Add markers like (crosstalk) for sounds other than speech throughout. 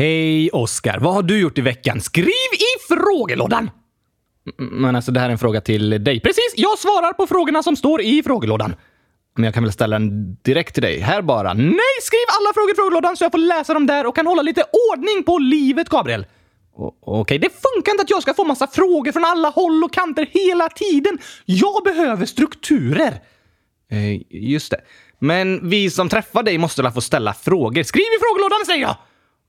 Hej Oskar, vad har du gjort i veckan? Skriv i frågelådan! Men alltså, det här är en fråga till dig. Precis, jag svarar på frågorna som står i frågelådan. Men jag kan väl ställa den direkt till dig. Här bara. Nej, skriv alla frågor i frågelådan så jag får läsa dem där och kan hålla lite ordning på livet, Gabriel. Okej, okay. det funkar inte att jag ska få massa frågor från alla håll och kanter hela tiden. Jag behöver strukturer. Eh, just det. Men vi som träffar dig måste väl få ställa frågor. Skriv i frågelådan, säger jag!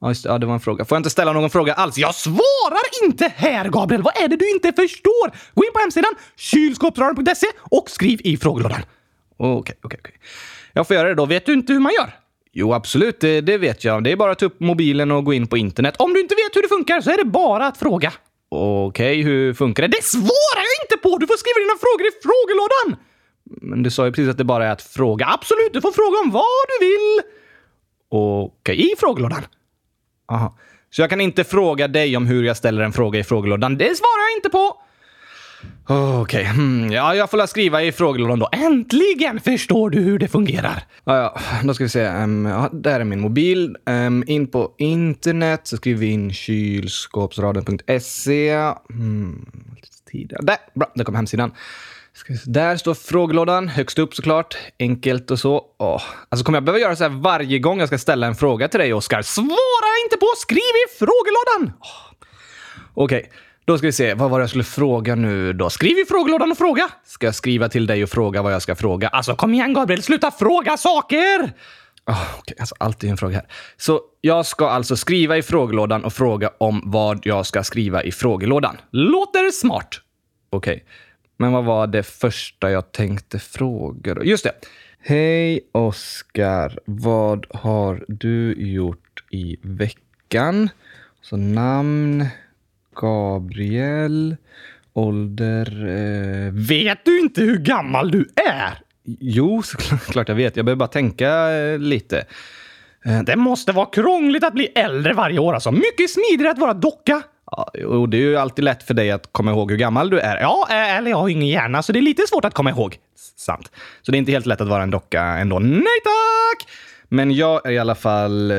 Ja, just det. Ja, det var en fråga. Får jag inte ställa någon fråga alls? Jag svarar inte här, Gabriel! Vad är det du inte förstår? Gå in på hemsidan kylskåpsradion.se och skriv i frågelådan. Okej, okay, okej, okay, okej. Jag får göra det då. Vet du inte hur man gör? Jo, absolut. Det, det, vet jag. Det är bara att ta upp mobilen och gå in på internet. Om du inte vet hur det funkar så är det bara att fråga. Okej, okay, hur funkar det? Det svarar jag inte på! Du får skriva dina frågor i frågelådan! Men du sa ju precis att det bara är att fråga. Absolut, du får fråga om vad du vill! Okej, i frågelådan. Aha. Så jag kan inte fråga dig om hur jag ställer en fråga i frågelådan. Det svarar jag inte på! Okej, okay. hmm. ja, jag får skriva i frågelådan då. Äntligen förstår du hur det fungerar! Ja, ja. då ska vi se. Um, ja, där är min mobil. Um, in på internet så skriver vi in kylskåpsraden.se. Hmm. Där, bra, där kom hemsidan. Där står frågelådan, högst upp såklart. Enkelt och så. Oh. Alltså kommer jag behöva göra så här varje gång jag ska ställa en fråga till dig, Oskar? Jag inte på! Skriv i frågelådan! Okej, okay. då ska vi se. Vad var det jag skulle fråga nu då? Skriv i frågelådan och fråga! Ska jag skriva till dig och fråga vad jag ska fråga? Alltså kom igen Gabriel, sluta fråga saker! Ah, oh, okay. alltså, alltid en fråga här. Så jag ska alltså skriva i frågelådan och fråga om vad jag ska skriva i frågelådan. Låter smart. Okej. Okay. Men vad var det första jag tänkte fråga? Då? Just det. Hej Oskar, vad har du gjort i veckan? Så namn, Gabriel, ålder... Eh... Vet du inte hur gammal du är? Jo, såklart jag vet. Jag behöver bara tänka eh, lite. Eh, det måste vara krångligt att bli äldre varje år. Alltså. Mycket smidigare att vara docka. Ja, och det är ju alltid lätt för dig att komma ihåg hur gammal du är. Ja, eh, eller jag har ingen hjärna, så det är lite svårt att komma ihåg. Sant. Så det är inte helt lätt att vara en docka ändå. Nej tack! Men jag är i alla fall eh,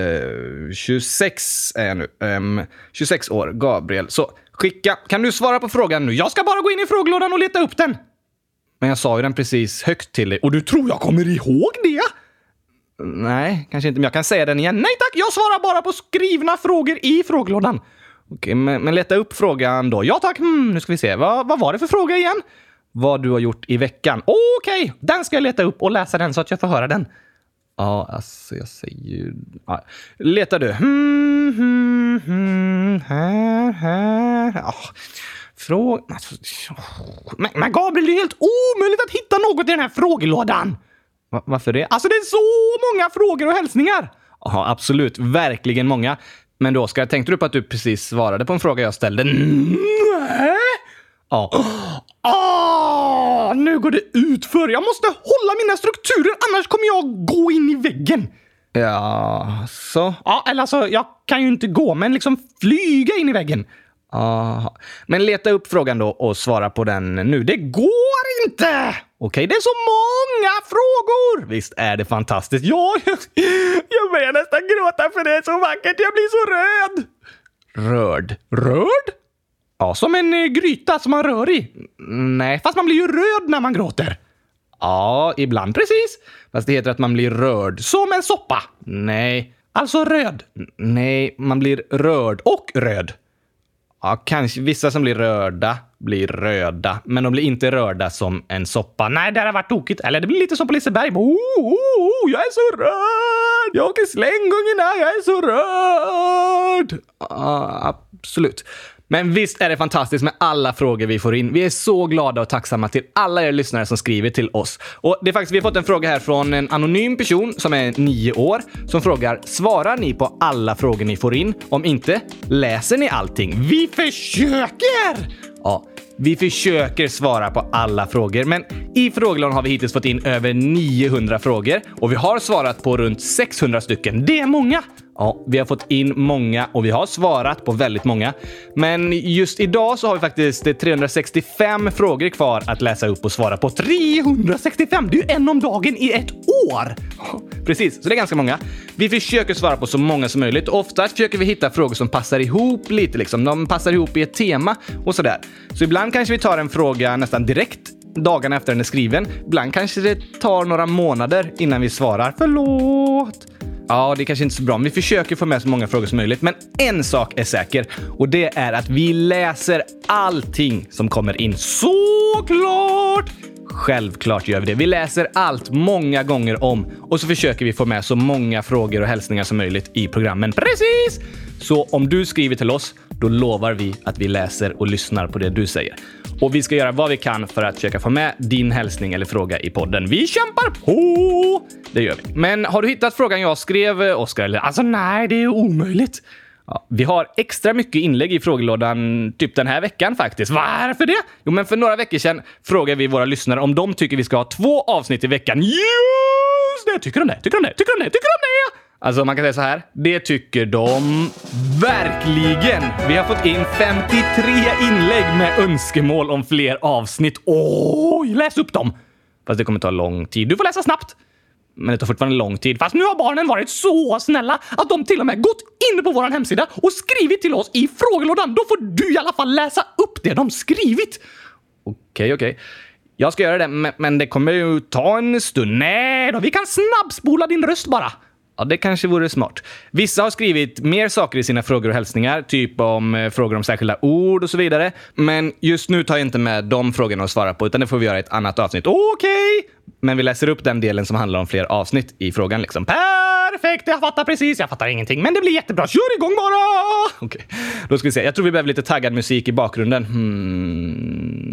26 är jag nu. Um, 26 år, Gabriel. Så skicka. Kan du svara på frågan nu? Jag ska bara gå in i frågelådan och leta upp den. Men jag sa ju den precis högt till dig och du tror jag kommer ihåg det? Nej, kanske inte, men jag kan säga den igen. Nej tack, jag svarar bara på skrivna frågor i frågelådan. Okej, men, men leta upp frågan då. Ja tack, hmm, nu ska vi se. Va, vad var det för fråga igen? Vad du har gjort i veckan. Okej, okay. den ska jag leta upp och läsa den så att jag får höra den. Ja, alltså jag säger ju... Ja. Letar du? Hmm, hmm, hmm, här, här. Ja. Fråga... Alltså, men, men Gabriel, det är helt omöjligt att hitta något i den här frågelådan! Va, varför det? Alltså det är så många frågor och hälsningar! Ja, absolut. Verkligen många. Men du Oskar, tänkte du på att du precis svarade på en fråga jag ställde? Nej! Ja. Ah, nu går det utför. Jag måste hålla mina strukturer, annars kommer jag gå in i väggen. Ja, så? Ja, eller alltså, jag kan ju inte gå, men liksom flyga in i väggen. Aha. Men leta upp frågan då och svara på den nu. Det går inte! Okej, det är så många frågor! Visst är det fantastiskt? Ja, (laughs) jag börjar nästan gråta för det är så vackert. Jag blir så röd! Rörd? Rörd? Ja, som en eh, gryta som man rör i. Nej, fast man blir ju röd när man gråter. Ja, ibland precis. Fast det heter att man blir rörd. Som en soppa. Nej. Alltså röd. Nej, man blir rörd och röd. Ja, kanske vissa som blir röda blir röda, men de blir inte röda som en soppa. Nej, det har varit tokigt. Eller det blir lite som på Liseberg. Oh, oh, oh, jag är så röd! Jag åker slänggungorna, jag är så röd! Ja, absolut. Men visst är det fantastiskt med alla frågor vi får in. Vi är så glada och tacksamma till alla er lyssnare som skriver till oss. Och det är faktiskt, vi har fått en fråga här från en anonym person som är nio år som frågar “Svarar ni på alla frågor ni får in? Om inte, läser ni allting?” Vi försöker! Ja, vi försöker svara på alla frågor, men I frågelådan har vi hittills fått in över 900 frågor och vi har svarat på runt 600 stycken. Det är många! Ja, vi har fått in många och vi har svarat på väldigt många. Men just idag så har vi faktiskt 365 frågor kvar att läsa upp och svara på. 365! Det är ju en om dagen i ett år! (laughs) Precis, så det är ganska många. Vi försöker svara på så många som möjligt. Oftast försöker vi hitta frågor som passar ihop lite, liksom. De passar ihop i ett tema och sådär. Så ibland kanske vi tar en fråga nästan direkt dagarna efter den är skriven. Ibland kanske det tar några månader innan vi svarar. Förlåt! Ja, det är kanske inte är så bra, men vi försöker få med så många frågor som möjligt. Men en sak är säker och det är att vi läser allting som kommer in. Såklart! Självklart gör vi det. Vi läser allt många gånger om och så försöker vi få med så många frågor och hälsningar som möjligt i programmen. Precis! Så om du skriver till oss, då lovar vi att vi läser och lyssnar på det du säger. Och vi ska göra vad vi kan för att försöka få med din hälsning eller fråga i podden. Vi kämpar på! Det gör vi. Men har du hittat frågan jag skrev, Oskar? Alltså nej, det är omöjligt. Ja, vi har extra mycket inlägg i frågelådan typ den här veckan faktiskt. Varför det? Jo, men för några veckor sedan frågade vi våra lyssnare om de tycker vi ska ha två avsnitt i veckan. Just det! Tycker de det? Tycker de det? Tycker de det? Tycker de det? Alltså man kan säga så här. Det tycker de verkligen. Vi har fått in 53 inlägg med önskemål om fler avsnitt. Oj, läs upp dem! Fast det kommer ta lång tid. Du får läsa snabbt. Men det tar fortfarande lång tid. Fast nu har barnen varit så snälla att de till och med gått in på vår hemsida och skrivit till oss i frågelådan. Då får du i alla fall läsa upp det de skrivit. Okej, okay, okej. Okay. Jag ska göra det, men det kommer ju ta en stund. Nej då, vi kan snabbspola din röst bara. Ja, det kanske vore smart. Vissa har skrivit mer saker i sina frågor och hälsningar, typ om eh, frågor om särskilda ord och så vidare. Men just nu tar jag inte med de frågorna att svara på, utan det får vi göra i ett annat avsnitt. Okej! Okay. Men vi läser upp den delen som handlar om fler avsnitt i frågan liksom. Perfekt! Jag fattar precis. Jag fattar ingenting, men det blir jättebra. Kör igång bara! Okej, okay. då ska vi se. Jag tror vi behöver lite taggad musik i bakgrunden. Hmm.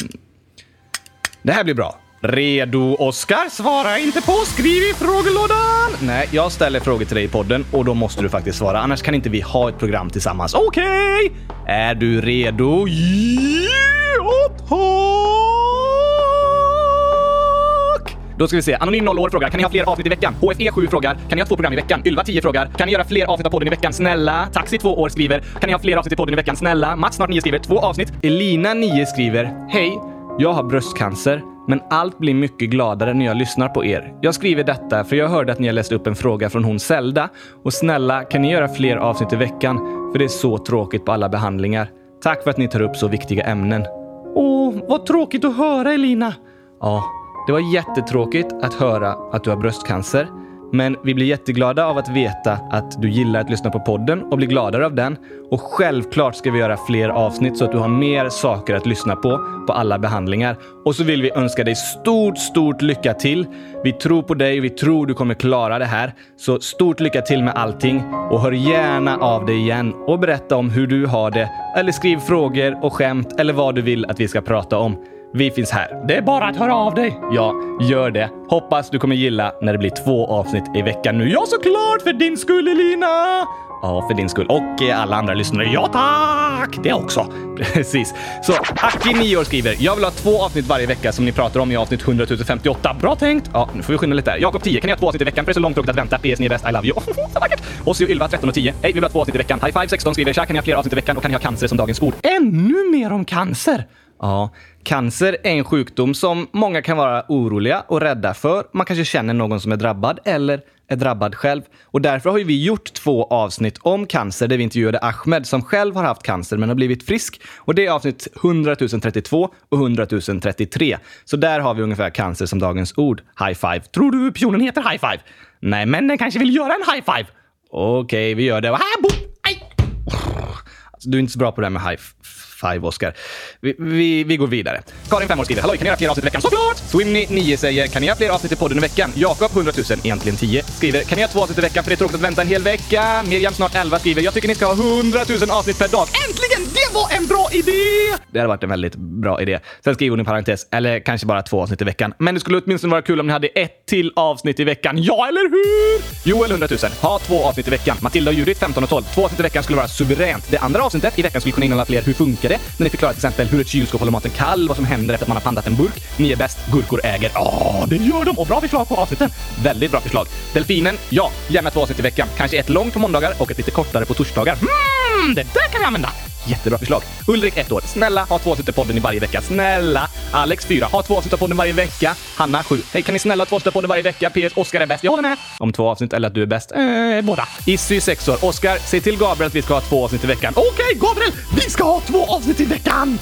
Det här blir bra. Redo, Oskar? Svara inte på, skriv i frågelådan! Nej, jag ställer frågor till dig i podden och då måste du faktiskt svara, annars kan inte vi ha ett program tillsammans. Okej! Okay. Är du redo? Ja, tack! Då ska vi se. Anonym 0 år frågar, kan ni ha fler avsnitt i veckan? HFE 7 frågar, kan ni ha två program i veckan? Ylva 10 frågar, kan ni göra fler avsnitt av podden i veckan? Snälla. Taxi 2 år skriver, kan ni ha fler avsnitt i podden i veckan? Snälla. Mats snart 9 skriver, två avsnitt. Elina 9 skriver, hej, jag har bröstcancer men allt blir mycket gladare när jag lyssnar på er. Jag skriver detta för jag hörde att ni har läst upp en fråga från hon Zelda och snälla kan ni göra fler avsnitt i veckan? För det är så tråkigt på alla behandlingar. Tack för att ni tar upp så viktiga ämnen. Åh, vad tråkigt att höra Elina! Ja, det var jättetråkigt att höra att du har bröstcancer. Men vi blir jätteglada av att veta att du gillar att lyssna på podden och blir gladare av den. Och självklart ska vi göra fler avsnitt så att du har mer saker att lyssna på på alla behandlingar. Och så vill vi önska dig stort, stort lycka till. Vi tror på dig, och vi tror du kommer klara det här. Så stort lycka till med allting och hör gärna av dig igen och berätta om hur du har det. Eller skriv frågor och skämt eller vad du vill att vi ska prata om. Vi finns här. Det är bara att höra av dig. Ja, gör det. Hoppas du kommer gilla när det blir två avsnitt i veckan nu. Ja, såklart! För din skull, Elina! Ja, för din skull. Och eh, alla andra lyssnare. Ja, tack! Det också. (laughs) Precis. Så Aki, 9 år, skriver. Jag vill ha två avsnitt varje vecka som ni pratar om i avsnitt 100 058. Bra tänkt! Ja, nu får vi skynda lite där. Jakob 10. Kan ni ha två avsnitt i veckan? För det är så långt tråkigt att vänta. PS, ni är bäst. I love you. (laughs) så vackert! Ossi och Ylva, 13 och 10. Hej, vi vill ha två avsnitt i veckan. High five, 16 skriver. Tja, kan ni ha fler avsnitt i veckan? Och kan ni ha cancer som dagens ord? Ännu mer om cancer! Ja, cancer är en sjukdom som många kan vara oroliga och rädda för. Man kanske känner någon som är drabbad eller är drabbad själv. Och därför har vi gjort två avsnitt om cancer där vi intervjuade Ahmed som själv har haft cancer men har blivit frisk. Och det är avsnitt 100 032 och 100 033. Så där har vi ungefär cancer som dagens ord. High five. Tror du pionen heter high five? Nej, men den kanske vill göra en high five. Okej, okay, vi gör det. Ah! Aj! Alltså, du är inte så bra på det här med high five, Oscar. Vi, vi, vi går vidare. Karin, 5 år, skriver “Hallå, kan ni göra fler avsnitt i veckan?” Såklart! Swimney, 9 säger “Kan ni göra fler avsnitt i podden i veckan?” Jakob, 100 000, egentligen 10, skriver “Kan ni göra två avsnitt i veckan för det är tråkigt att vänta en hel vecka?” Miriam, snart 11, skriver “Jag tycker ni ska ha 100 000 avsnitt per dag.” Äntligen! Det var en bra idé! Det hade varit en väldigt bra idé. Sen skriver hon i parentes, eller kanske bara två avsnitt i veckan. Men det skulle åtminstone vara kul om ni hade ett till avsnitt i veckan. Ja, eller hur? Joel, 100 000. Ha två avsnitt i veckan. Matilda och Judith, 15 och 12. Två avsnitt i veckan skulle vara suveränt. Det andra avsnittet i veckan skulle kunna innehålla fler Hur funkar älskar det när ni förklarar till exempel hur ett kylskåp håller maten kall, vad som händer efter att man har pandat en burk. Ni är bäst, gurkor äger. Ja, det gör de! Och bra förslag på avsnitten. Väldigt bra förslag. Delfinen, ja, gärna två avsnitt i veckan. Kanske ett långt på måndagar och ett lite kortare på torsdagar. Mm, det där kan vi använda! Jättebra förslag. Ulrik, ett år. Snälla, ha två avsnitt i podden i varje vecka. Snälla! Alex, fyra. Ha två avsnitt av podden varje vecka. Hanna, sju. Hej, kan ni snälla ha två avsnitt av podden varje vecka? PS. Oskar är bäst. Jag håller med. Om två avsnitt eller att du är bäst? Eh, båda. Issy, sex år. Oskar, säg till Gabriel att vi ska ha två avsnitt i veckan. Okej, okay, Gabriel! Vi ska ha två avsnitt Avsnitt i veckan!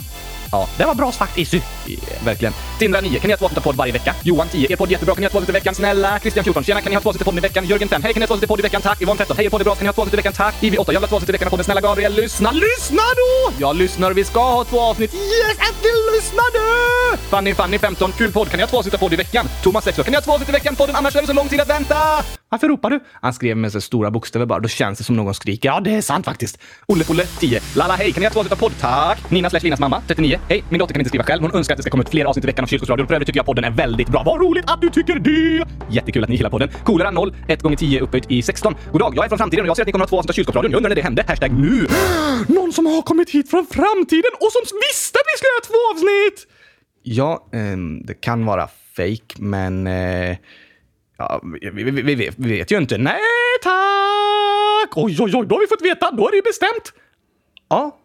Ja, det var bra sagt Issy. Yeah, verkligen. Tindra 9. Kan ni ha två avsnitt podd varje vecka? Johan 10. Er podd jättebra. Kan ni ha två avsnitt i veckan? Snälla. Christian 14. Tjena, kan ni ha två avsnitt i podden i veckan? Jörgen 5. Hej, kan ni ha två avsnitt i podd i veckan? Tack. Yvonne 13. Hej, er podd är bra. Kan ni ha två avsnitt i veckan? Tack. Ivy 8. Jag vill ha två avsnitt i veckan av podden. Snälla Gabriel, lyssna. Lyssna då! Jag lyssnar. Vi ska ha två avsnitt. Yes, Äntligen du lyssnade! Fanny, Fanny 15. Kul podd. Kan ni ha två avsnitt podd i veckan? Thomas 6. Kan ni ha två avsnitt i veckan? Podden, annars är det så lång tid att vänta! Varför ropar du? Han skrev med så stora bokstäver bara. Då känns det som någon skriker. Ja, det är sant faktiskt. Olle Polle 10. Lala hej, kan ni ha två avsnitt av podd? Tack! Nina slash Linas mamma 39. Hej, min dotter kan inte skriva själv. Hon önskar att det ska komma ut fler avsnitt i veckan av Kylskåpsradion. För övrigt tycker jag podden är väldigt bra. Vad roligt att du tycker det! Jättekul att ni gillar podden. Coolare 0, 1 gånger 10 upphöjt i 16. God dag, jag är från framtiden och jag ser att ni kommer att ha två avsnitt av Kylskåpsradion. Jag undrar när det hände. Hashtag nu. (gasps) Någon som har kommit hit från framtiden och som visste att vi skulle göra två avsnitt! Ja, eh, det kan vara fake, men... Eh... Ja, vi, vi, vi, vet, vi, vet, ju inte. Nej tack! Oj, oj, oj, då har vi fått veta. Då är det ju bestämt. Ja,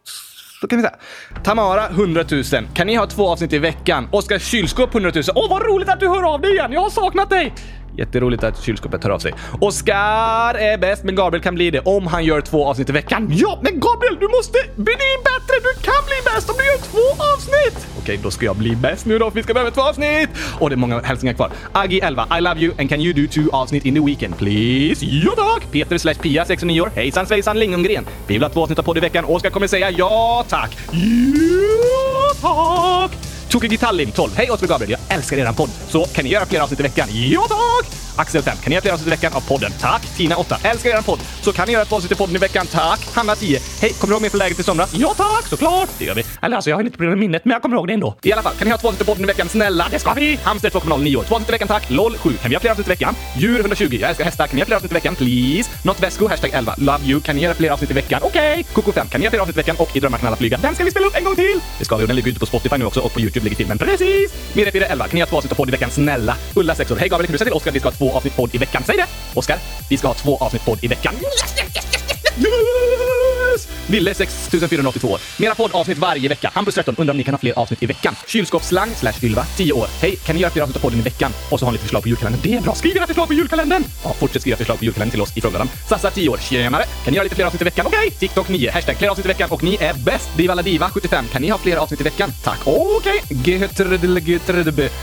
så kan vi säga. Tamara, 100 000. Kan ni ha två avsnitt i veckan? Oskar Kylskåp, 100 000. Åh, vad roligt att du hör av dig igen! Jag har saknat dig! Jätteroligt att kylskåpet hör av sig. Oskar är bäst, men Gabriel kan bli det om han gör två avsnitt i veckan. Ja, men Gabriel, du måste bli bättre! Du kan bli bäst om du gör två avsnitt! Okej, då ska jag bli bäst nu då, för vi ska behöva två avsnitt! Och det är många hälsningar kvar. Aggi 11, I love you and can you do two avsnitt in the weekend please? Ja tack! Peter slash Pia 69 år. Hejsan svejsan Lingongren. Vi vill ha två avsnitt av podd i veckan. Oskar kommer säga ja tack. Ja tack! Tokig Gitallim 12. Hej Oskar Gabriel, jag älskar eran podd. Så kan ni göra fler avsnitt i veckan? Ja tack! Axel 5. Kan ni göra fler avsnitt i veckan av podden? Tack! Tina 8. Älskar eran podd. Så kan ni göra ett avsnitt i podden i veckan? Tack! Hanna 10. Hej, kommer du ihåg mig från läget i somras? Ja tack, såklart! Det gör vi. Eller alltså, jag har lite problem med minnet, men jag kommer ihåg det ändå. I alla fall, kan ni ha två avsnitt i podden i veckan? Snälla, det ska vi! Hamster 2.09. Två avsnitt i veckan, tack! LOL 7. Kan vi ha fler avsnitt i veckan? Djur 120. Jag älskar hästar. Kan ni ha fler avsnitt i veckan? Please! Not Vesco, hashtag 11. Love you. Kan ni göra fler avsnitt i veckan? Okej! Okay. Koko 5. Kan ni göra fler avsnitt i veckan? Och I drömmar kan alla flyga. Den ska vi spela upp en gång till! Det ska vi och den ligger ute på Spotify nu också och på YouTube ligger men Precis! Mirre 11. Kan ni ha två avsnitt av podd i veckan? Snälla! Ulla 6 år. Hej Gabriel, kan du säga till Oskar att vi ska ha två avsnitt podd i veckan? Säg det! Oskar, vi ska ha två avsnitt podd i veckan. Yes, yes, yes, yes, yes! Ville 6482 år. Mera poddavsnitt varje vecka. Hampus 13 undrar om ni kan ha fler avsnitt i veckan. Kylskåpsslang slash Ylva 10 år. Hej, kan ni göra fler avsnitt av podden i veckan? Och så har ni lite förslag på julkalendern. Det är bra. Skriv era förslag på julkalendern! Ja, fortsätt skriva förslag på julkalendern till oss i frågelådan. Sassa 10 år. Tjenare! Kan ni göra lite fler avsnitt i veckan? Okej! Okay. TikTok 9. Hashtag fler avsnitt i veckan och ni är bäst. Diva la diva 75. Kan ni ha fler avsnitt i veckan? Tack. Okej! Okay.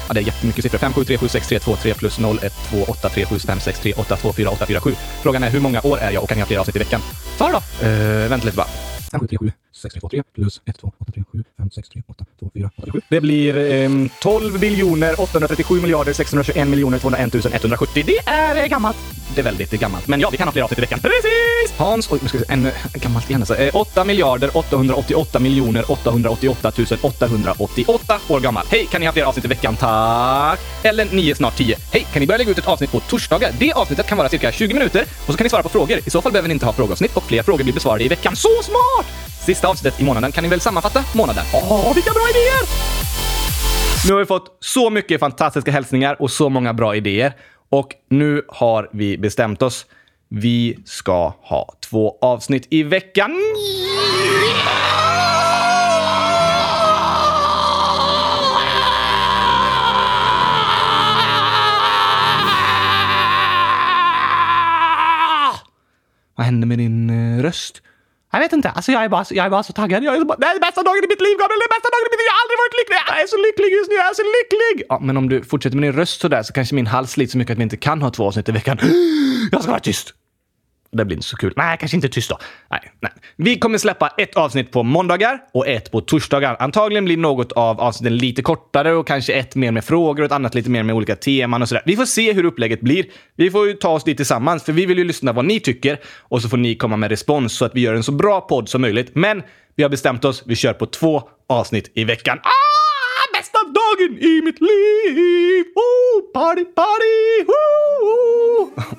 Ja, det är jättemycket siffror. 5, 7, 3, 7, 6, 3, 2, 3 plus 0, 1, 2, 8, 3, 7, 5, 6, 3, 8, 2, 4, 8, 4, 7. Frågan är hur många år är jag och kan jag ha fler avsnitt i veckan? Det då! Uh, vänta lite bara. 5, 7, 3, 7, 6, 3, 2, 3 plus 1, 2, 8, 3, 7, 5, 6, 3, 8, 2, 4, 8, 7. Det blir eh, 12 biljoner 837 miljarder 621 miljoner 201 170. Det är eh, gammalt. Det är väldigt gammalt. Men ja, vi kan ha fler avsnitt i veckan. Precis! Hans, oj, nu ska vi se, ännu gammalt igen alltså. Eh, 8 miljarder 888 miljoner 888 888 år gammal. Hej, kan ni ha fler avsnitt i veckan? Tack! Eller 9, snart 10. Hej, kan ni börja lägga ut ett avsnitt på torsdagar? Det avsnittet kan vara cirka 20 minuter och så kan ni svara på frågor. I så fall behöver ni inte ha frågeavsnitt och fler frågor blir besvarade i veckan. Så smart! Sista avsnittet i månaden kan ni väl sammanfatta månaden? Åh, vilka bra idéer! Nu har vi fått så mycket fantastiska hälsningar och så många bra idéer. Och nu har vi bestämt oss. Vi ska ha två avsnitt i veckan. Vad hände med din eh, röst? Jag vet inte. Alltså jag är bara, jag är bara så taggad. Jag är så bara, det är bästa dagen i mitt liv, Gabriel! Det är bästa dagen i mitt liv! Jag har aldrig varit lycklig! Jag är så lycklig just nu! Jag är så lycklig! Ja, men om du fortsätter med din röst sådär så kanske min hals slits så mycket att vi inte kan ha två avsnitt i veckan. (gasps) Jag ska vara tyst! Det blir inte så kul. Nej, kanske inte tyst då. Nej, nej. Vi kommer släppa ett avsnitt på måndagar och ett på torsdagar. Antagligen blir något av avsnitten lite kortare och kanske ett mer med frågor och ett annat lite mer med olika teman och sådär. Vi får se hur upplägget blir. Vi får ju ta oss dit tillsammans, för vi vill ju lyssna vad ni tycker och så får ni komma med respons så att vi gör en så bra podd som möjligt. Men vi har bestämt oss. Vi kör på två avsnitt i veckan. Ah! Bästa dagen i mitt liv! Oh, party, party! Oh!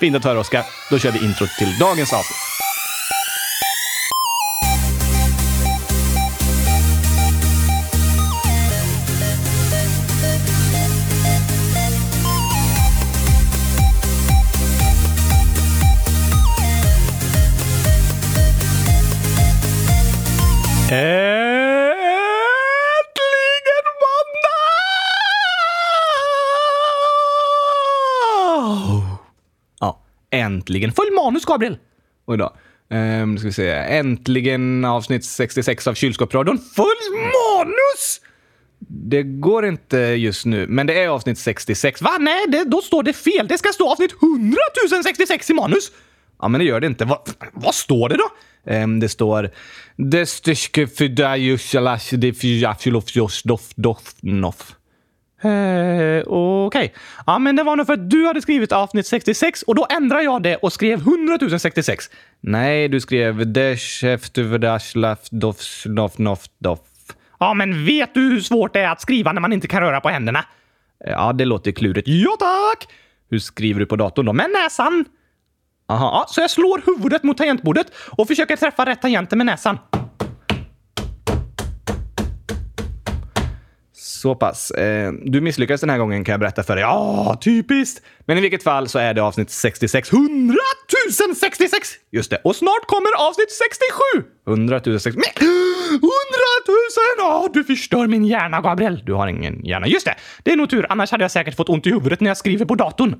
Fint att höra, Oskar. Då kör vi intro till dagens avsnitt. Hey. Äntligen. Följ manus, Gabriel. Oj då. Um, nu ska vi se. Äntligen avsnitt 66 av Kylskåpsradion. Följ manus! Det går inte just nu, men det är avsnitt 66. Va? Nej, det, då står det fel. Det ska stå avsnitt 100 066 i manus. Ja, men det gör det inte. Va, vad står det då? Um, det står... Eh, okej. Okay. Ja, men det var nog för att du hade skrivit avsnitt 66 och då ändrade jag det och skrev 100 066. Nej, du skrev dof Ja, men vet du hur svårt det är att skriva när man inte kan röra på händerna? Ja, det låter klurigt. Ja, tack! Hur skriver du på datorn då? Med näsan. Aha, så jag slår huvudet mot tangentbordet och försöker träffa rätt tangenter med näsan. Så pass. Eh, du misslyckades den här gången kan jag berätta för dig. Ja, typiskt! Men i vilket fall så är det avsnitt 66. 100 066! Just det. Och snart kommer avsnitt 67! 100 066. Men, 100 000! Du förstör min hjärna, Gabriel. Du har ingen hjärna. Just det. Det är nog tur. Annars hade jag säkert fått ont i huvudet när jag skriver på datorn.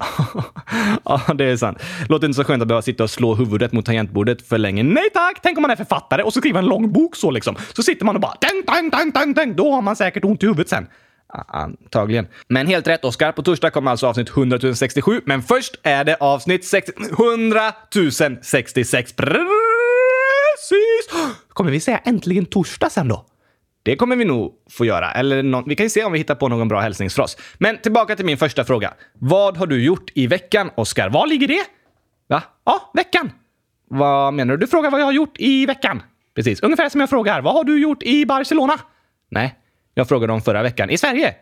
(laughs) ja, det är sant. Låter inte så skönt att behöva sitta och slå huvudet mot tangentbordet för länge. Nej tack! Tänk om man är författare och så skriver en lång bok så liksom. Så sitter man och bara tang, tang, tang, tang, tang. Då har man säkert ont i huvudet sen. Antagligen. Men helt rätt, Oskar. På torsdag kommer alltså avsnitt 100 067. Men först är det avsnitt 60... 100 066. Precis! Kommer vi säga äntligen torsdag sen då? Det kommer vi nog få göra. Eller någon, vi kan ju se om vi hittar på någon bra hälsningsfras. Men tillbaka till min första fråga. Vad har du gjort i veckan, Oskar? Var ligger det? Va? Ja, veckan. Vad menar du? Du frågar vad jag har gjort i veckan. Precis, ungefär som jag frågar. Vad har du gjort i Barcelona? Nej, jag frågade om förra veckan. I Sverige?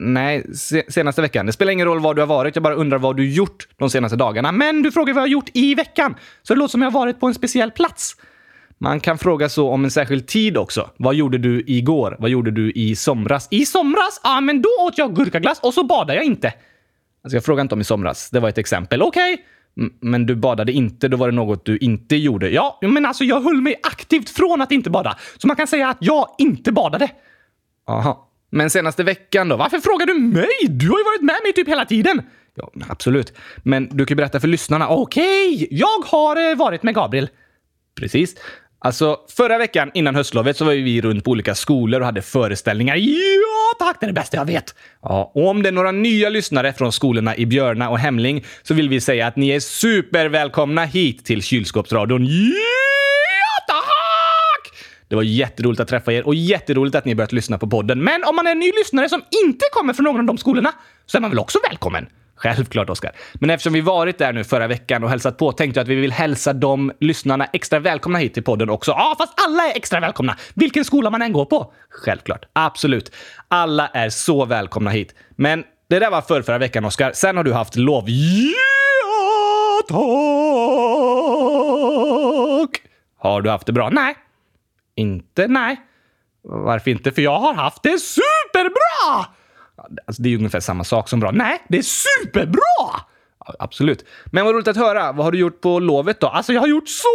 Nej, senaste veckan. Det spelar ingen roll var du har varit. Jag bara undrar vad du gjort de senaste dagarna. Men du frågar vad jag har gjort i veckan. Så det låter som jag har varit på en speciell plats. Man kan fråga så om en särskild tid också. Vad gjorde du igår? Vad gjorde du i somras? I somras? Ja, ah, men då åt jag gurkaglass och så badade jag inte. Alltså, jag frågar inte om i somras. Det var ett exempel. Okej. Okay. Men du badade inte, då var det något du inte gjorde. Ja, men alltså jag höll mig aktivt från att inte bada. Så man kan säga att jag inte badade. Aha. Men senaste veckan då? Varför frågar du mig? Du har ju varit med mig typ hela tiden. Ja, absolut. Men du kan ju berätta för lyssnarna. Okej, okay. jag har eh, varit med Gabriel. Precis. Alltså, förra veckan innan höstlovet så var vi runt på olika skolor och hade föreställningar. Ja, tack! Det är det bästa jag vet. Ja, och om det är några nya lyssnare från skolorna i Björna och Hemling så vill vi säga att ni är supervälkomna hit till Kylskåpsradion. Ja, tack! Det var jätteroligt att träffa er och jätteroligt att ni börjat lyssna på podden. Men om man är en ny lyssnare som inte kommer från någon av de skolorna så är man väl också välkommen? Självklart, Oskar. Men eftersom vi varit där nu förra veckan och hälsat på tänkte jag att vi vill hälsa de lyssnarna extra välkomna hit till podden också. Ja, fast alla är extra välkomna! Vilken skola man än går på. Självklart. Absolut. Alla är så välkomna hit. Men det där var för förra veckan, Oskar. Sen har du haft lov. Ja, tack! Har du haft det bra? Nej. Inte? Nej. Varför inte? För jag har haft det superbra! Alltså, det är ju ungefär samma sak som bra. Nej, det är superbra! Ja, absolut. Men vad roligt att höra. Vad har du gjort på lovet då? Alltså, jag har gjort så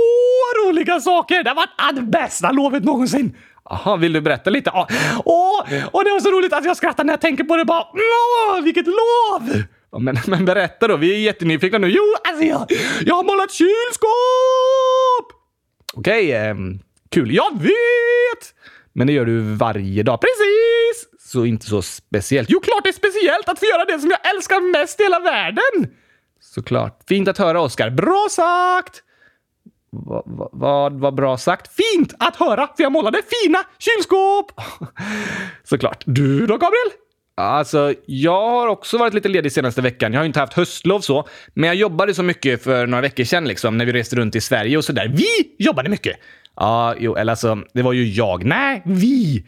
roliga saker! Det har varit det bästa lovet någonsin! Jaha, vill du berätta lite? Åh, åh, det var så roligt att jag skrattar när jag tänker på det. Bara, åh, vilket lov! Men, men berätta då, vi är jättenyfikna nu. Jo, alltså jag, jag har målat kylskåp! Okej, okay, eh, kul. Jag vet! Men det gör du varje dag. Precis! Så inte så speciellt. Jo, klart det är speciellt att få göra det som jag älskar mest i hela världen! Såklart. Fint att höra, Oskar. Bra sagt! Vad va, va, bra sagt? Fint att höra, för jag målade fina kylskåp! (laughs) Såklart. Du då, Gabriel? Alltså, jag har också varit lite ledig senaste veckan. Jag har inte haft höstlov så, men jag jobbade så mycket för några veckor sedan liksom, när vi reste runt i Sverige och sådär. Vi jobbade mycket! Ja, jo, eller alltså, det var ju jag. Nej, vi!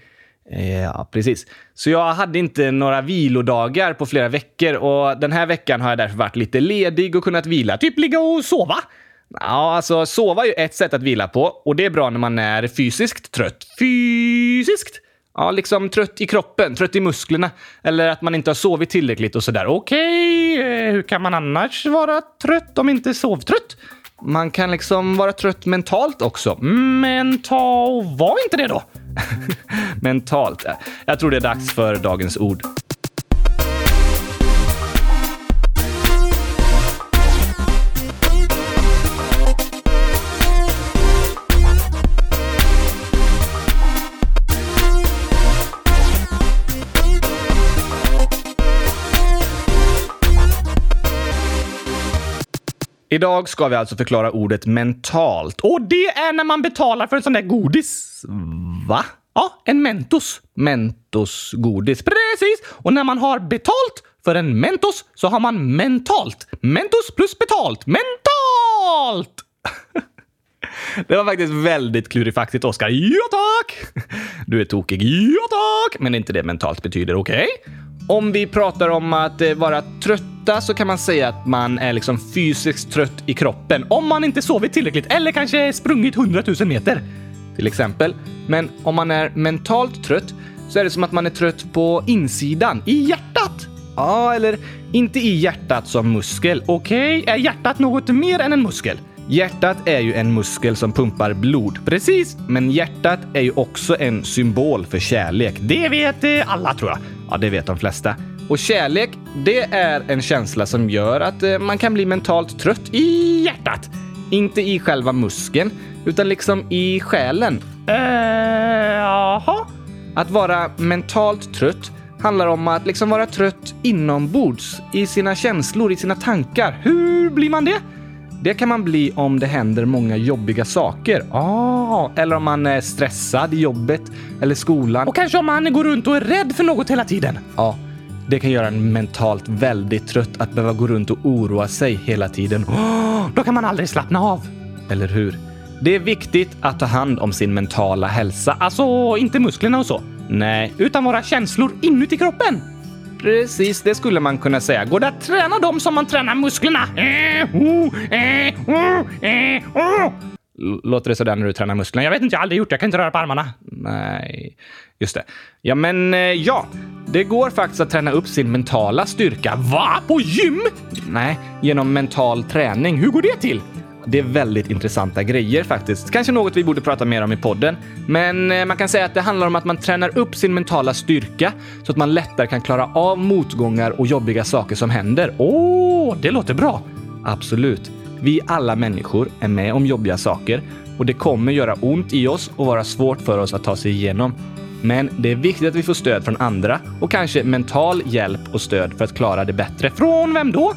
Eh, ja, precis. Så jag hade inte några vilodagar på flera veckor och den här veckan har jag därför varit lite ledig och kunnat vila. Typ ligga och sova. Ja, alltså sova är ju ett sätt att vila på och det är bra när man är fysiskt trött. Fysiskt? Ja, liksom trött i kroppen, trött i musklerna. Eller att man inte har sovit tillräckligt och sådär. Okej, okay, hur kan man annars vara trött om inte sovtrött? Man kan liksom vara trött mentalt också. Mental... Var inte det då? (laughs) mentalt. Jag tror det är dags för dagens ord. Idag ska vi alltså förklara ordet mentalt. Och det är när man betalar för en sån där godis. Va? Ja, en Mentos. Mentos godis. Precis! Och när man har betalt för en Mentos så har man mentalt. Mentos plus betalt. Mentalt! (laughs) Det var faktiskt väldigt klurifaxigt, Oskar. Ja, tack! Du är tokig. Ja, tack! Men inte det mentalt betyder, okej? Okay? Om vi pratar om att eh, vara trött Ofta så kan man säga att man är liksom fysiskt trött i kroppen om man inte sovit tillräckligt eller kanske sprungit 100 000 meter. Till exempel. Men om man är mentalt trött så är det som att man är trött på insidan, i hjärtat. Ja, eller inte i hjärtat som muskel. Okej, okay. är hjärtat något mer än en muskel? Hjärtat är ju en muskel som pumpar blod. Precis, men hjärtat är ju också en symbol för kärlek. Det vet eh, alla tror jag. Ja, det vet de flesta. Och kärlek, det är en känsla som gör att eh, man kan bli mentalt trött i hjärtat. Inte i själva muskeln, utan liksom i själen. Eh, jaha? Att vara mentalt trött handlar om att liksom vara trött inombords, i sina känslor, i sina tankar. Hur blir man det? Det kan man bli om det händer många jobbiga saker. Ah, eller om man är stressad i jobbet eller skolan. Och kanske om man går runt och är rädd för något hela tiden. Ja, det kan göra en mentalt väldigt trött att behöva gå runt och oroa sig hela tiden. Oh, då kan man aldrig slappna av. Eller hur? Det är viktigt att ta hand om sin mentala hälsa. Alltså, inte musklerna och så. Nej, utan våra känslor inuti kroppen. Precis, det skulle man kunna säga. Går det att träna dem som man tränar musklerna? Eh, oh, eh, oh, eh, oh. Låter det sådär när du tränar musklerna? Jag vet inte, jag har aldrig gjort det. Jag kan inte röra på armarna. Nej, just det. Ja, men ja. Det går faktiskt att träna upp sin mentala styrka. Va? På gym? Nej, genom mental träning. Hur går det till? Det är väldigt intressanta grejer faktiskt. Kanske något vi borde prata mer om i podden. Men eh, man kan säga att det handlar om att man tränar upp sin mentala styrka så att man lättare kan klara av motgångar och jobbiga saker som händer. Åh, oh, det låter bra! Absolut. Vi alla människor är med om jobbiga saker och det kommer göra ont i oss och vara svårt för oss att ta sig igenom. Men det är viktigt att vi får stöd från andra och kanske mental hjälp och stöd för att klara det bättre. Från vem då?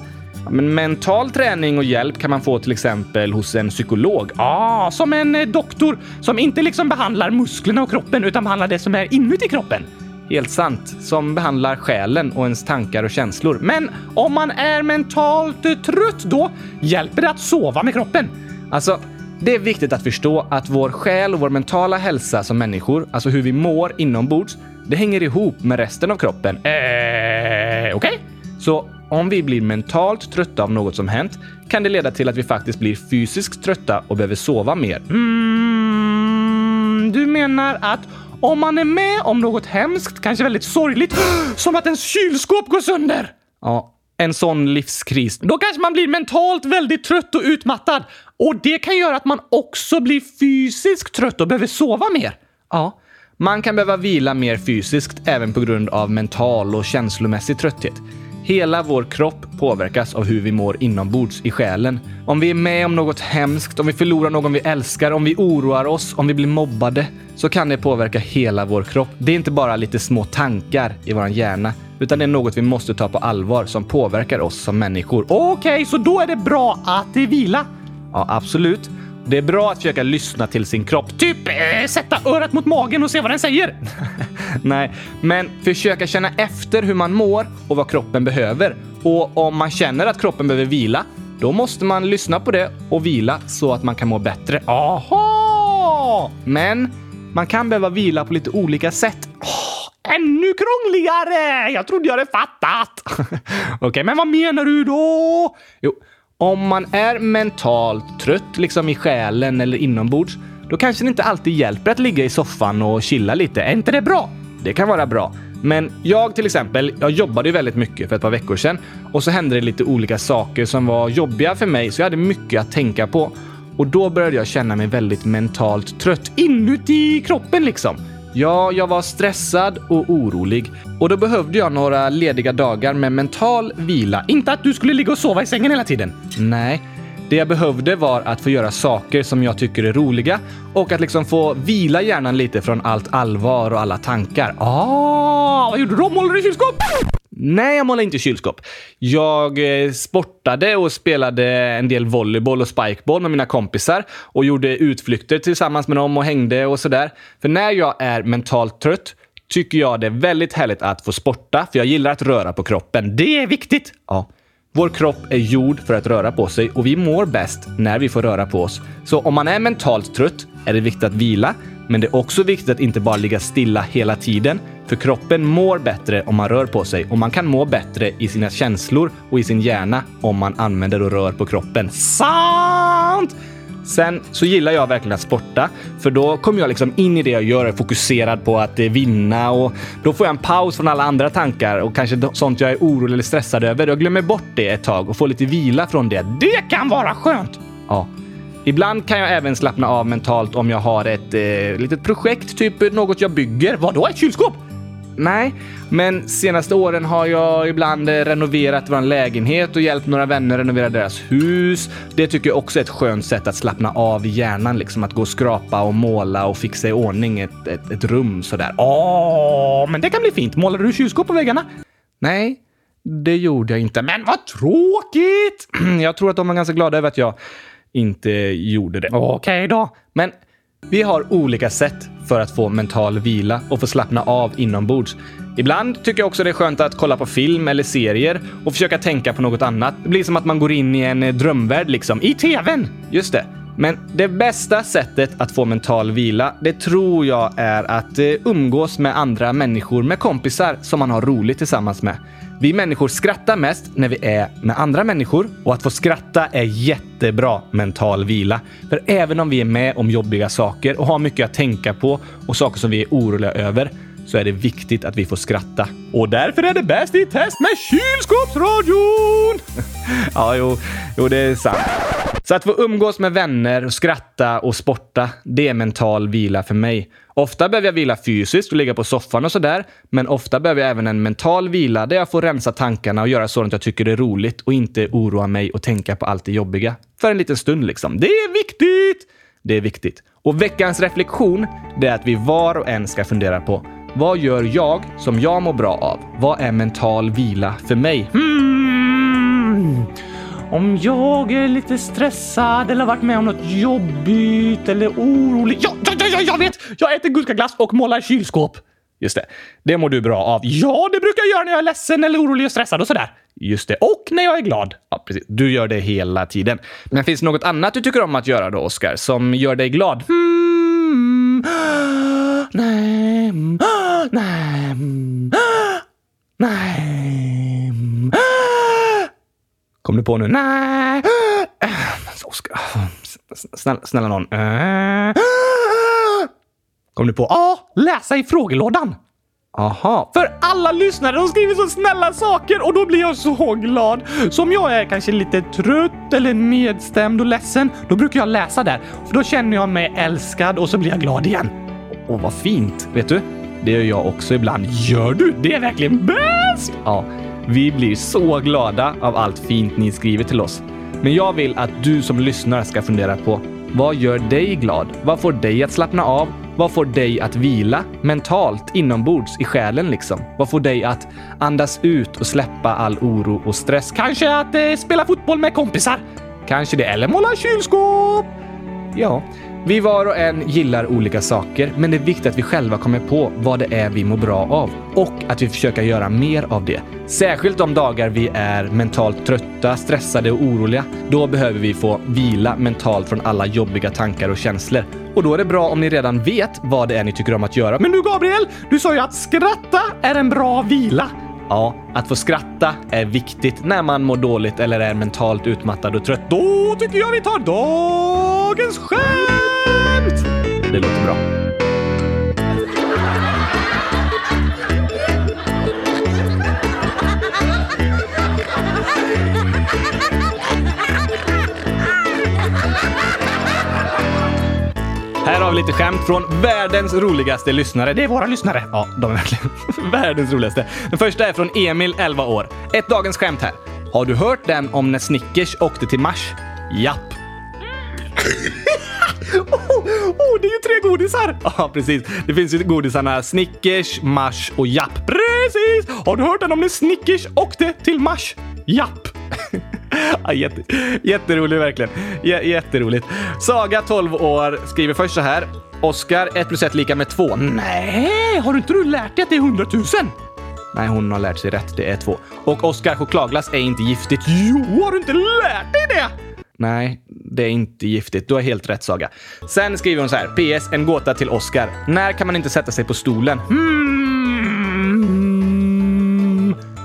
Men mental träning och hjälp kan man få till exempel hos en psykolog. Ah, som en eh, doktor som inte liksom behandlar musklerna och kroppen utan behandlar det som är inuti kroppen. Helt sant. Som behandlar själen och ens tankar och känslor. Men om man är mentalt trött då, hjälper det att sova med kroppen? Alltså, det är viktigt att förstå att vår själ och vår mentala hälsa som människor, alltså hur vi mår inombords, det hänger ihop med resten av kroppen. Eh, okej? Okay? Så om vi blir mentalt trötta av något som hänt kan det leda till att vi faktiskt blir fysiskt trötta och behöver sova mer. Mm, du menar att om man är med om något hemskt, kanske väldigt sorgligt, (gasps) som att ens kylskåp går sönder? Ja, en sån livskris. Då kanske man blir mentalt väldigt trött och utmattad. Och det kan göra att man också blir fysiskt trött och behöver sova mer. Ja, man kan behöva vila mer fysiskt även på grund av mental och känslomässig trötthet. Hela vår kropp påverkas av hur vi mår inombords i själen. Om vi är med om något hemskt, om vi förlorar någon vi älskar, om vi oroar oss, om vi blir mobbade, så kan det påverka hela vår kropp. Det är inte bara lite små tankar i vår hjärna, utan det är något vi måste ta på allvar som påverkar oss som människor. Okej, okay, så då är det bra att vila? Ja, absolut. Det är bra att försöka lyssna till sin kropp. Typ äh, sätta örat mot magen och se vad den säger. (laughs) Nej, men försöka känna efter hur man mår och vad kroppen behöver. Och om man känner att kroppen behöver vila, då måste man lyssna på det och vila så att man kan må bättre. Aha! Men man kan behöva vila på lite olika sätt. Oh, ännu krångligare! Jag trodde jag hade fattat. (laughs) Okej, okay, men vad menar du då? Jo, om man är mentalt trött, liksom i själen eller inombords, då kanske det inte alltid hjälper att ligga i soffan och chilla lite. Är inte det bra? Det kan vara bra. Men jag till exempel, jag jobbade ju väldigt mycket för ett par veckor sedan och så hände det lite olika saker som var jobbiga för mig så jag hade mycket att tänka på. Och då började jag känna mig väldigt mentalt trött inuti kroppen liksom. Ja, jag var stressad och orolig och då behövde jag några lediga dagar med mental vila. Inte att du skulle ligga och sova i sängen hela tiden. Nej, det jag behövde var att få göra saker som jag tycker är roliga och att liksom få vila hjärnan lite från allt allvar och alla tankar. Ah, vad gjorde du då? Målade du kylskåp? Nej, jag målade inte kylskåp. Jag eh, sportade och spelade en del volleyboll och spikeball med mina kompisar och gjorde utflykter tillsammans med dem och hängde och sådär. För när jag är mentalt trött tycker jag det är väldigt härligt att få sporta, för jag gillar att röra på kroppen. Det är viktigt! Ja. Vår kropp är gjord för att röra på sig och vi mår bäst när vi får röra på oss. Så om man är mentalt trött är det viktigt att vila, men det är också viktigt att inte bara ligga stilla hela tiden, för kroppen mår bättre om man rör på sig och man kan må bättre i sina känslor och i sin hjärna om man använder och rör på kroppen. Sant! Sen så gillar jag verkligen att sporta, för då kommer jag liksom in i det jag gör, och är fokuserad på att eh, vinna och då får jag en paus från alla andra tankar och kanske sånt jag är orolig eller stressad över. Jag glömmer bort det ett tag och får lite vila från det. Det kan vara skönt! Ja. Ibland kan jag även slappna av mentalt om jag har ett eh, litet projekt, typ något jag bygger. Vadå, ett kylskåp? Nej, men senaste åren har jag ibland eh, renoverat vår lägenhet och hjälpt några vänner renovera deras hus. Det tycker jag också är ett skönt sätt att slappna av i hjärnan, liksom att gå och skrapa och måla och fixa i ordning ett, ett, ett rum sådär. Åh, men det kan bli fint. Målade du kylskåp på väggarna? Nej, det gjorde jag inte. Men vad tråkigt! (clears throat) Jag tror att de var ganska glada över att jag inte gjorde det. Okej okay då. Men vi har olika sätt för att få mental vila och få slappna av inombords. Ibland tycker jag också det är skönt att kolla på film eller serier och försöka tänka på något annat. Det blir som att man går in i en drömvärld liksom, i tvn. Just det. Men det bästa sättet att få mental vila, det tror jag är att eh, umgås med andra människor, med kompisar som man har roligt tillsammans med. Vi människor skrattar mest när vi är med andra människor och att få skratta är jättebra mental vila. För även om vi är med om jobbiga saker och har mycket att tänka på och saker som vi är oroliga över så är det viktigt att vi får skratta. Och därför är det bäst i test med kylskåpsradion! (laughs) ja, jo, jo, det är sant. Så att få umgås med vänner, och skratta och sporta, det är mental vila för mig. Ofta behöver jag vila fysiskt och ligga på soffan och sådär, men ofta behöver jag även en mental vila där jag får rensa tankarna och göra sådant jag tycker är roligt och inte oroa mig och tänka på allt det jobbiga. För en liten stund liksom. Det är viktigt! Det är viktigt. Och veckans reflektion, det är att vi var och en ska fundera på vad gör jag som jag mår bra av? Vad är mental vila för mig? Hmm. Om jag är lite stressad eller har varit med om något jobbigt eller orolig. Ja, ja, ja, ja jag vet! Jag äter gurkaglass och målar kylskåp. Just det. Det mår du bra av. Ja, det brukar jag göra när jag är ledsen eller orolig och stressad och sådär. Just det. Och när jag är glad. Ja, precis. Du gör det hela tiden. Men finns det något annat du tycker om att göra då, Oskar, som gör dig glad? Hmm. Nej. Nej. Nej. Kom du på nu? Nej. (gasps) Oskar. Snälla, snälla någon. (gasps) Kom du på? Ja, läsa i frågelådan. Aha. För alla lyssnare de skriver så snälla saker och då blir jag så glad. Så om jag är kanske lite trött eller nedstämd och ledsen, då brukar jag läsa där. För då känner jag mig älskad och så blir jag glad igen. Åh, vad fint. Vet du? Det gör jag också ibland. Gör du? Det är verkligen bäst! Ja, vi blir så glada av allt fint ni skriver till oss. Men jag vill att du som lyssnar ska fundera på vad gör dig glad? Vad får dig att slappna av? Vad får dig att vila mentalt inombords i själen liksom? Vad får dig att andas ut och släppa all oro och stress? Kanske att eh, spela fotboll med kompisar? Kanske det, eller måla kylskåp? Ja, vi var och en gillar olika saker, men det är viktigt att vi själva kommer på vad det är vi mår bra av och att vi försöker göra mer av det. Särskilt de dagar vi är mentalt trötta, stressade och oroliga. Då behöver vi få vila mentalt från alla jobbiga tankar och känslor. Och då är det bra om ni redan vet vad det är ni tycker om att göra. Men du Gabriel, du sa ju att skratta är en bra vila. Ja, att få skratta är viktigt när man mår dåligt eller är mentalt utmattad och trött. Då tycker jag vi tar dagens skämt! Det låter bra. Här har vi lite skämt från världens roligaste lyssnare. Det är våra lyssnare. Ja, de är verkligen (laughs) världens roligaste. Den första är från Emil, 11 år. Ett dagens skämt här. Har du hört den om när Snickers åkte till Mars? Japp. (laughs) oh, oh, det är ju tre godisar! Ja, precis. Det finns ju godisarna Snickers, Mars och Japp. Precis! Har du hört den om när Snickers åkte till Mars? Japp! (laughs) ja, jätte, jätteroligt verkligen. J jätteroligt. Saga, 12 år, skriver först så här. Oskar, 1 plus 1 lika med 2. Nej, har du inte du lärt dig att det är 100 000? Nej, hon har lärt sig rätt. Det är 2. Och Oskar, chokladglass är inte giftigt. Jo, har du inte lärt dig det? Nej, det är inte giftigt. Du har helt rätt Saga. Sen skriver hon så här. PS. En gåta till Oskar. När kan man inte sätta sig på stolen? Hmm.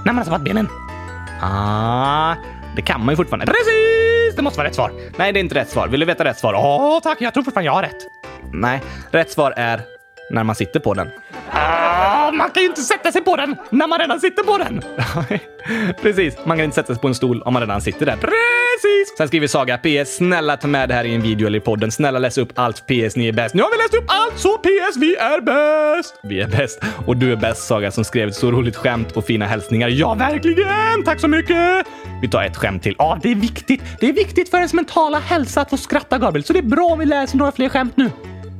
När man har tappat benen. Ah, det kan man ju fortfarande. Precis! Det måste vara rätt svar. Nej, det är inte rätt svar. Vill du veta rätt svar? Åh, tack. Jag tror fortfarande jag har rätt. Nej, rätt svar är när man sitter på den. Ah, man kan ju inte sätta sig på den när man redan sitter på den. (laughs) Precis, man kan inte sätta sig på en stol om man redan sitter där. Precis! Sen skriver Saga PS. Snälla ta med det här i en video eller i podden. Snälla läs upp allt PS. Ni är bäst. Nu har vi läst upp allt så PS. Vi är bäst! Vi är bäst. Och du är bäst Saga som skrev ett så roligt skämt och fina hälsningar. Ja, verkligen! Tack så mycket! Vi tar ett skämt till. Ja, det är viktigt. Det är viktigt för ens mentala hälsa att få skratta, Gabriel. Så det är bra om vi läser några fler skämt nu.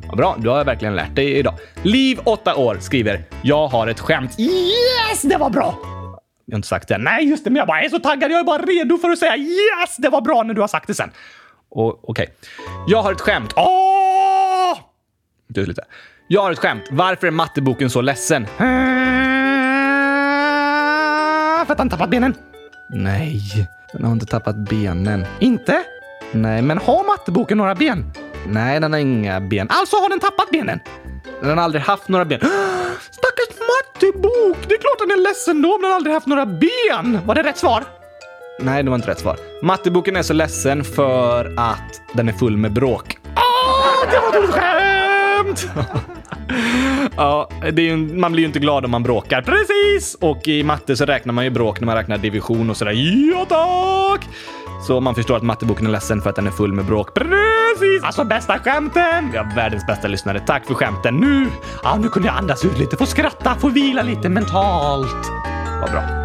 Ja, bra, du har verkligen lärt dig idag. Liv, 8 år, skriver “Jag har ett skämt”. Yes, det var bra! Jag har inte sagt det. Nej, just det, men jag bara är så taggad. Jag är bara redo för att säga yes, det var bra när du har sagt det sen. Okej. Okay. Jag har ett skämt. Åh! Du lite. Jag har ett skämt. Varför är matteboken så ledsen? För att han tappat benen. Nej, den har inte tappat benen. Inte? Nej, men har matteboken några ben? Nej, den har inga ben. Alltså har den tappat benen! Den har aldrig haft några ben. (gasps) Stackars mattebok! Det är klart den är ledsen då om den aldrig haft några ben! Var det rätt svar? Nej, det var inte rätt svar. Matteboken är så ledsen för att den är full med bråk. Ah, det var ett skämt! (laughs) ja, ju, man blir ju inte glad om man bråkar. Precis! Och i matte så räknar man ju bråk när man räknar division och sådär. Ja, tack! Så man förstår att matteboken är ledsen för att den är full med bråk. Precis! Alltså bästa skämten! Vi har världens bästa lyssnare. Tack för skämten. Nu, ja, nu kunde jag andas ut lite, få skratta, få vila lite mentalt. Vad bra.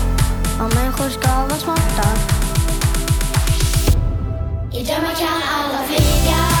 och människor ska vara smarta. I drömmar kan alla flyga.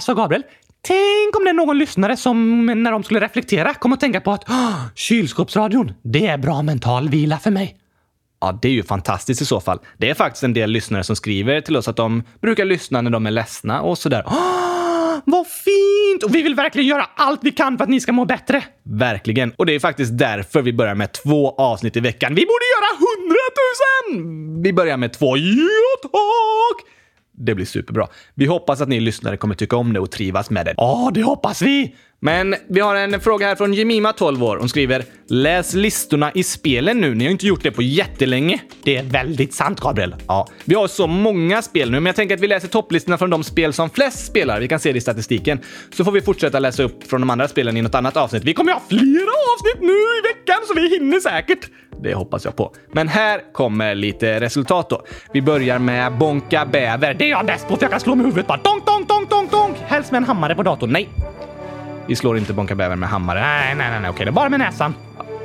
Sa Gabriel. Tänk om det är någon lyssnare som när de skulle reflektera kom att tänka på att "Ah, kylskåpsradion, det är bra mental vila för mig. Ja, det är ju fantastiskt i så fall. Det är faktiskt en del lyssnare som skriver till oss att de brukar lyssna när de är ledsna och sådär. Vad fint! Och vi vill verkligen göra allt vi kan för att ni ska må bättre. Verkligen. Och det är faktiskt därför vi börjar med två avsnitt i veckan. Vi borde göra hundratusen! Vi börjar med två. Ja, tack! Det blir superbra. Vi hoppas att ni lyssnare kommer tycka om det och trivas med det. Ja, det hoppas vi! Men vi har en fråga här från Jemima, 12 år. Hon skriver “Läs listorna i spelen nu. Ni har inte gjort det på jättelänge.” Det är väldigt sant, Gabriel. Ja, vi har så många spel nu, men jag tänker att vi läser topplistorna från de spel som flest spelar. Vi kan se det i statistiken. Så får vi fortsätta läsa upp från de andra spelen i något annat avsnitt. Vi kommer ju ha flera avsnitt nu i veckan, så vi hinner säkert. Det hoppas jag på. Men här kommer lite resultat då. Vi börjar med Bonka Bäver. Det är jag bäst på, för jag kan slå med huvudet bara. Donk, donk, donk, donk, donk! Helst med en hammare på datorn. Nej. Vi slår inte Bonka Bäver med hammare. Nej, nej, nej, nej. okej. Det är bara med näsan.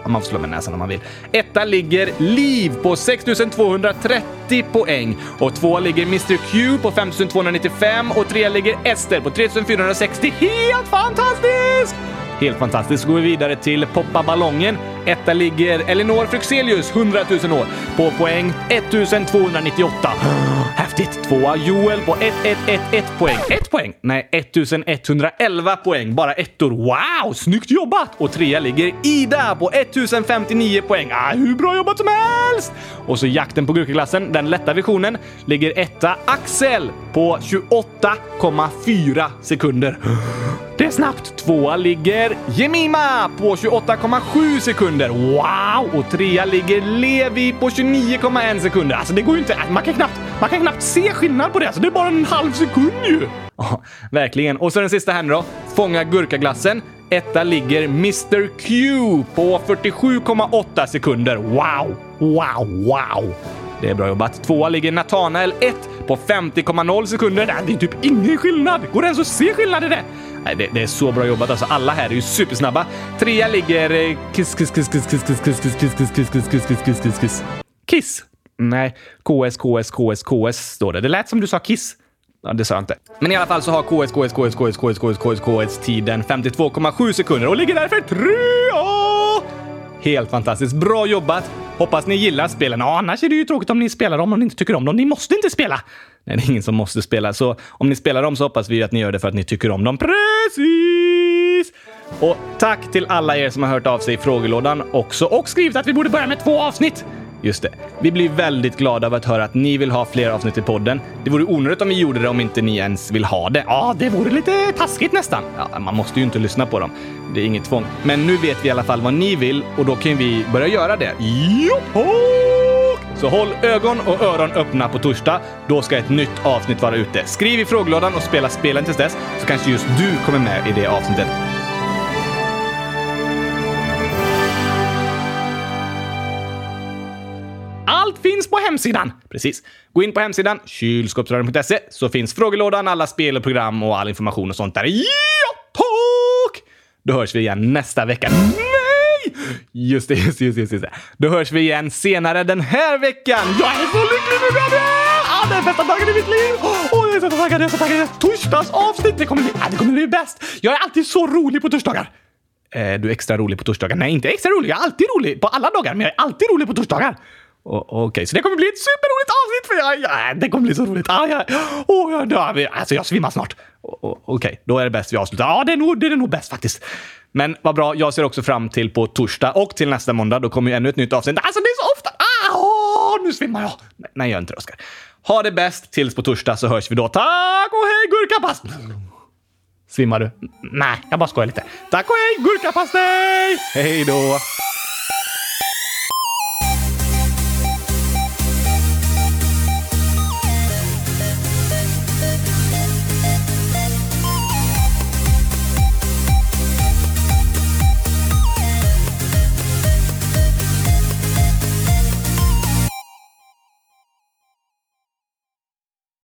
Man får slå med näsan om man vill. Etta ligger Liv på 6230 poäng. Och två ligger Mr Q på 5295 och tre ligger Ester på 3460. Helt fantastiskt! Helt fantastiskt. Så går vi vidare till Poppa ballongen. Etta ligger Elinor Fryxelius, 100 000 år, på poäng 1298. (gasps) Häftigt! Tvåa Joel på 1111 poäng. Ett poäng? Nej, 1111 poäng. Bara ettor. Wow! Snyggt jobbat! Och trea ligger Ida på 1059 poäng. Ah, hur bra jobbat som helst! Och så jakten på gurkaglassen, den lätta versionen, ligger etta Axel på 28,4 sekunder. (gasps) Det är snabbt. Tvåa ligger Jemima på 28,7 sekunder. Wow! Och trea ligger Levi på 29,1 sekunder. Alltså det går ju inte. Man kan knappt, man kan knappt se skillnad på det. Alltså det är bara en halv sekund ju. Ja, verkligen. Och så den sista här nu då. Fånga gurkaglassen. Etta ligger Mr Q på 47,8 sekunder. Wow! Wow! Wow! Det är bra jobbat. Tvåa ligger Natanael 1 på 50,0 sekunder. Det är typ ingen skillnad. Går det ens att se skillnad i det? Nej, det, det är så bra jobbat. Alltså, alla här är ju supersnabba. Trea ligger Kiss, Kiss, Kiss, Kiss, Kiss, Kiss, Kiss, Kiss, Kiss, Kiss, Kiss, Kiss, Kiss, Kiss, Kiss, Kiss, Kiss. Kiss. Nej, KS, KS, KS, KS står det. Det lät som du sa Kiss. Ja, det sa jag inte. Men i alla fall så har KS, KS, KS, KS, KS, KS, KS, KS tiden 52,7 sekunder och ligger därför trea! Helt fantastiskt. Bra jobbat! Hoppas ni gillar spelen. Ja, annars är det ju tråkigt om ni spelar dem om ni inte tycker om dem. Ni måste inte spela! Nej, det är ingen som måste spela. Så om ni spelar dem så hoppas vi att ni gör det för att ni tycker om dem. Precis! Och tack till alla er som har hört av sig i frågelådan också och skrivit att vi borde börja med två avsnitt. Just det. Vi blir väldigt glada av att höra att ni vill ha fler avsnitt i podden. Det vore onödigt om vi gjorde det om inte ni ens vill ha det. Ja, det vore lite taskigt nästan. Ja, man måste ju inte lyssna på dem. Det är inget tvång. Men nu vet vi i alla fall vad ni vill och då kan vi börja göra det. Joho! Så håll ögon och öron öppna på torsdag. Då ska ett nytt avsnitt vara ute. Skriv i frågelådan och spela spelen tills dess så kanske just du kommer med i det avsnittet. Finns på hemsidan! Precis. Gå in på hemsidan kylskåpsradion.se så finns frågelådan, alla spel och program och all information och sånt där. Ja, tack! Då hörs vi igen nästa vecka. Nej! Just det, just det, just det, just det. Då hörs vi igen senare den här veckan. Jag är så lycklig nu, Gabriel! Ah, det är bästa dagen i mitt liv! Oh, jag är så taggad, jag är så taggad. Torsdags avsnitt, det kommer bli, ah, det kommer bli bäst. Jag är alltid så rolig på torsdagar. Eh, du är extra rolig på torsdagar. Nej, inte extra rolig. Jag är alltid rolig på alla dagar, men jag är alltid rolig på torsdagar. Okej, Okej, så det kommer bli ett superroligt avsnitt för jag, ja, äh, det kommer bli så roligt. Ah, ja, oh, jag dör. Alltså, jag svimmar snart. Okej, okay, Okej, då är det bäst vi avslutar. Ja, det är nog, det är nog bäst faktiskt. Men vad bra, jag ser också fram till på torsdag och till nästa måndag. Då kommer ju ännu ett nytt avsnitt. Alltså, det är så ofta. Ah, oh, nu svimmar jag. Nej, nej, gör inte det, Oskar. Ha det bäst tills på torsdag så hörs vi då. Tack och hej gurkapastej! Svimmar du? Nej, jag bara skojar lite. Tack och hej gurkapastej! Hej då!